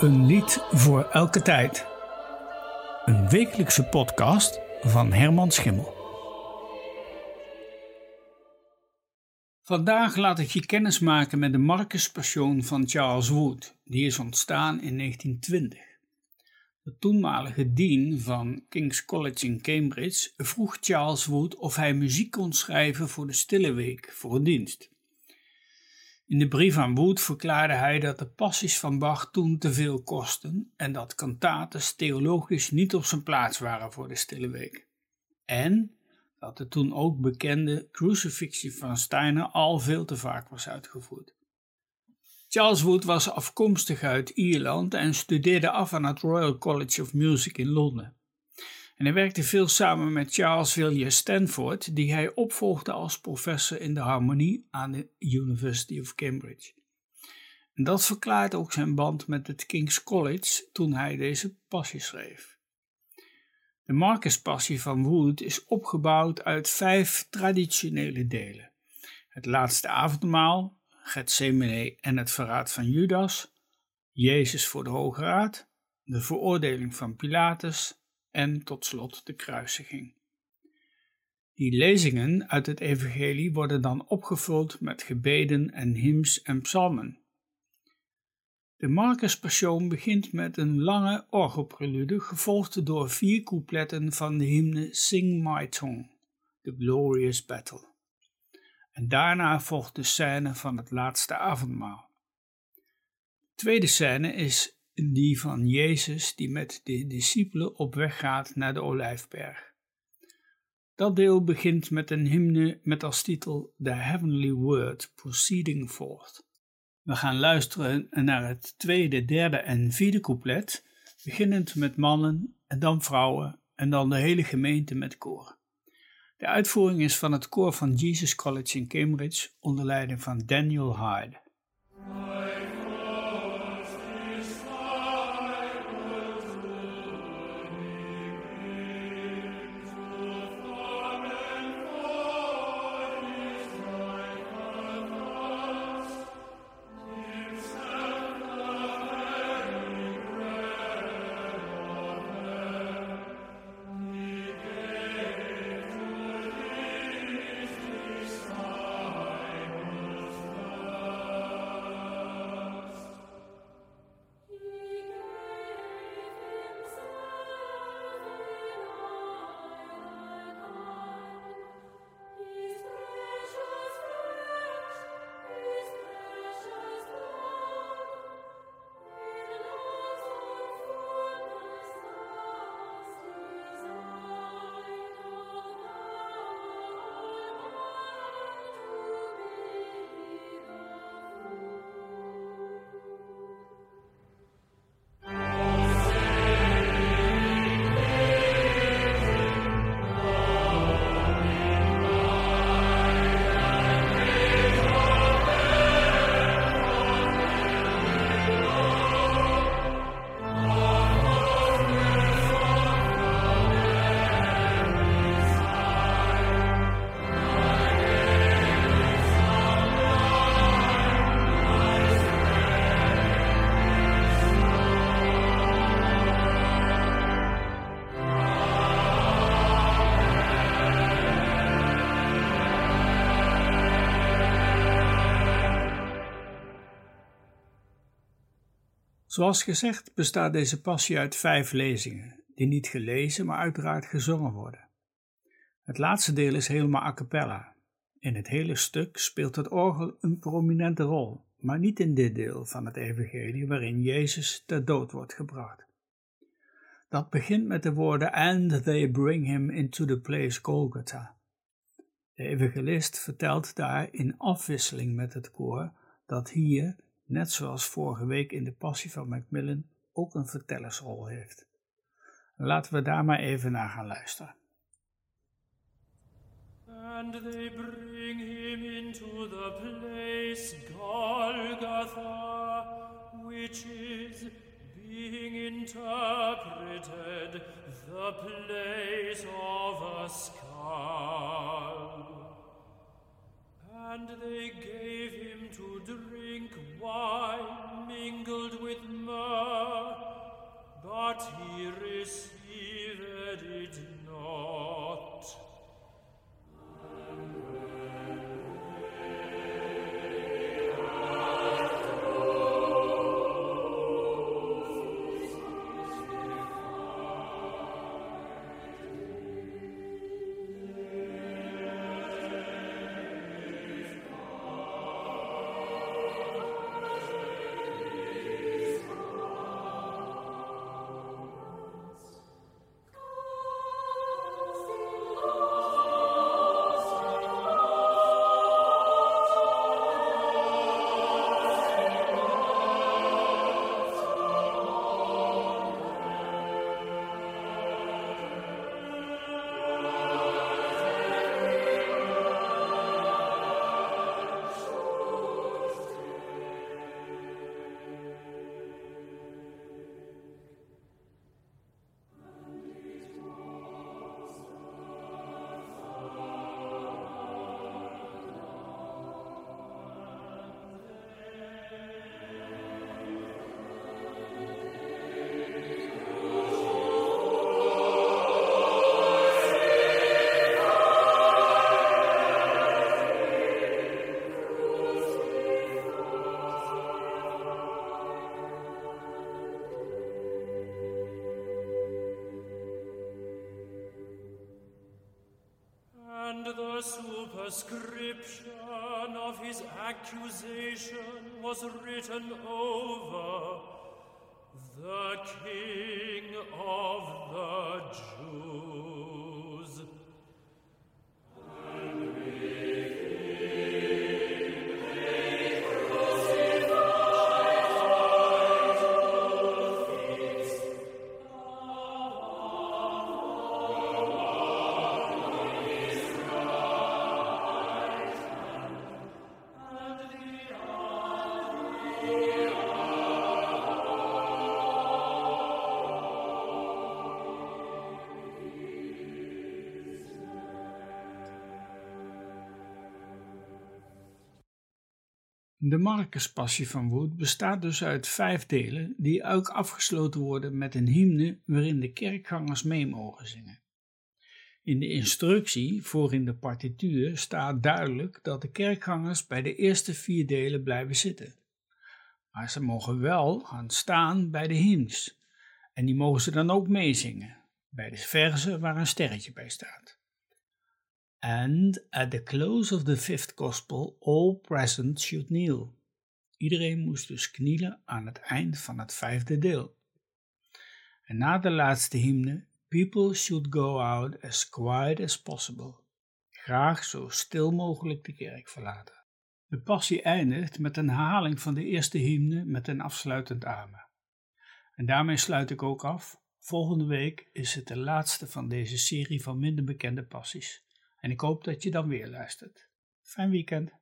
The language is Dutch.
Een lied voor elke tijd. Een wekelijkse podcast van Herman Schimmel. Vandaag laat ik je kennis maken met de Marcus Passion van Charles Wood. Die is ontstaan in 1920. De toenmalige dean van King's College in Cambridge vroeg Charles Wood of hij muziek kon schrijven voor de Stille Week voor een dienst. In de brief aan Wood verklaarde hij dat de passies van Bach toen te veel kosten en dat cantates theologisch niet op zijn plaats waren voor de Stille Week. En dat de toen ook bekende crucifixie van Steiner al veel te vaak was uitgevoerd. Charles Wood was afkomstig uit Ierland en studeerde af aan het Royal College of Music in Londen. En hij werkte veel samen met Charles Villiers Stanford, die hij opvolgde als professor in de harmonie aan de University of Cambridge. En dat verklaart ook zijn band met het King's College toen hij deze passie schreef. De Marcus-passie van Wood is opgebouwd uit vijf traditionele delen. Het laatste avondmaal, Gethsemane en het verraad van Judas, Jezus voor de Hoge Raad, de veroordeling van Pilatus en tot slot de kruisiging. Die lezingen uit het Evangelie worden dan opgevuld met gebeden en hymns en psalmen. De Marcus Passion begint met een lange orgelprelude, gevolgd door vier coupletten van de hymne Sing My Song, The Glorious Battle. En daarna volgt de scène van het laatste avondmaal. De tweede scène is die van Jezus die met de discipelen op weg gaat naar de Olijfberg. Dat deel begint met een hymne met als titel The Heavenly Word Proceeding Forth. We gaan luisteren naar het tweede, derde en vierde couplet, beginnend met mannen en dan vrouwen en dan de hele gemeente met koor. De uitvoering is van het koor van Jesus College in Cambridge onder leiding van Daniel Hyde. Zoals gezegd bestaat deze passie uit vijf lezingen, die niet gelezen, maar uiteraard gezongen worden. Het laatste deel is helemaal a cappella. In het hele stuk speelt het orgel een prominente rol, maar niet in dit deel van het evangelie waarin Jezus ter dood wordt gebracht. Dat begint met de woorden And they bring him into the place Golgotha. De evangelist vertelt daar in afwisseling met het koor dat hier net zoals vorige week in de Passie van Macmillan, ook een vertellersrol heeft. Laten we daar maar even naar gaan luisteren. And they bring him into the place Golgotha, which is being interpreted the place of a skull. And they gave him to drink wine mingled with myrrh, but he received. Superscription of his accusation was written over the King of the De Marcuspassie van Wood bestaat dus uit vijf delen die ook afgesloten worden met een hymne waarin de kerkgangers mee mogen zingen. In de instructie voor in de partituur staat duidelijk dat de kerkgangers bij de eerste vier delen blijven zitten. Maar ze mogen wel gaan staan bij de hymns en die mogen ze dan ook meezingen, bij de verzen waar een sterretje bij staat. And at the close of the fifth gospel, all present should kneel. Iedereen moest dus knielen aan het eind van het vijfde deel. En na de laatste hymne, people should go out as quiet as possible. Graag zo stil mogelijk de kerk verlaten. De passie eindigt met een herhaling van de eerste hymne met een afsluitend amen. En daarmee sluit ik ook af. Volgende week is het de laatste van deze serie van minder bekende passies. En ik hoop dat je dan weer luistert. Fijn weekend.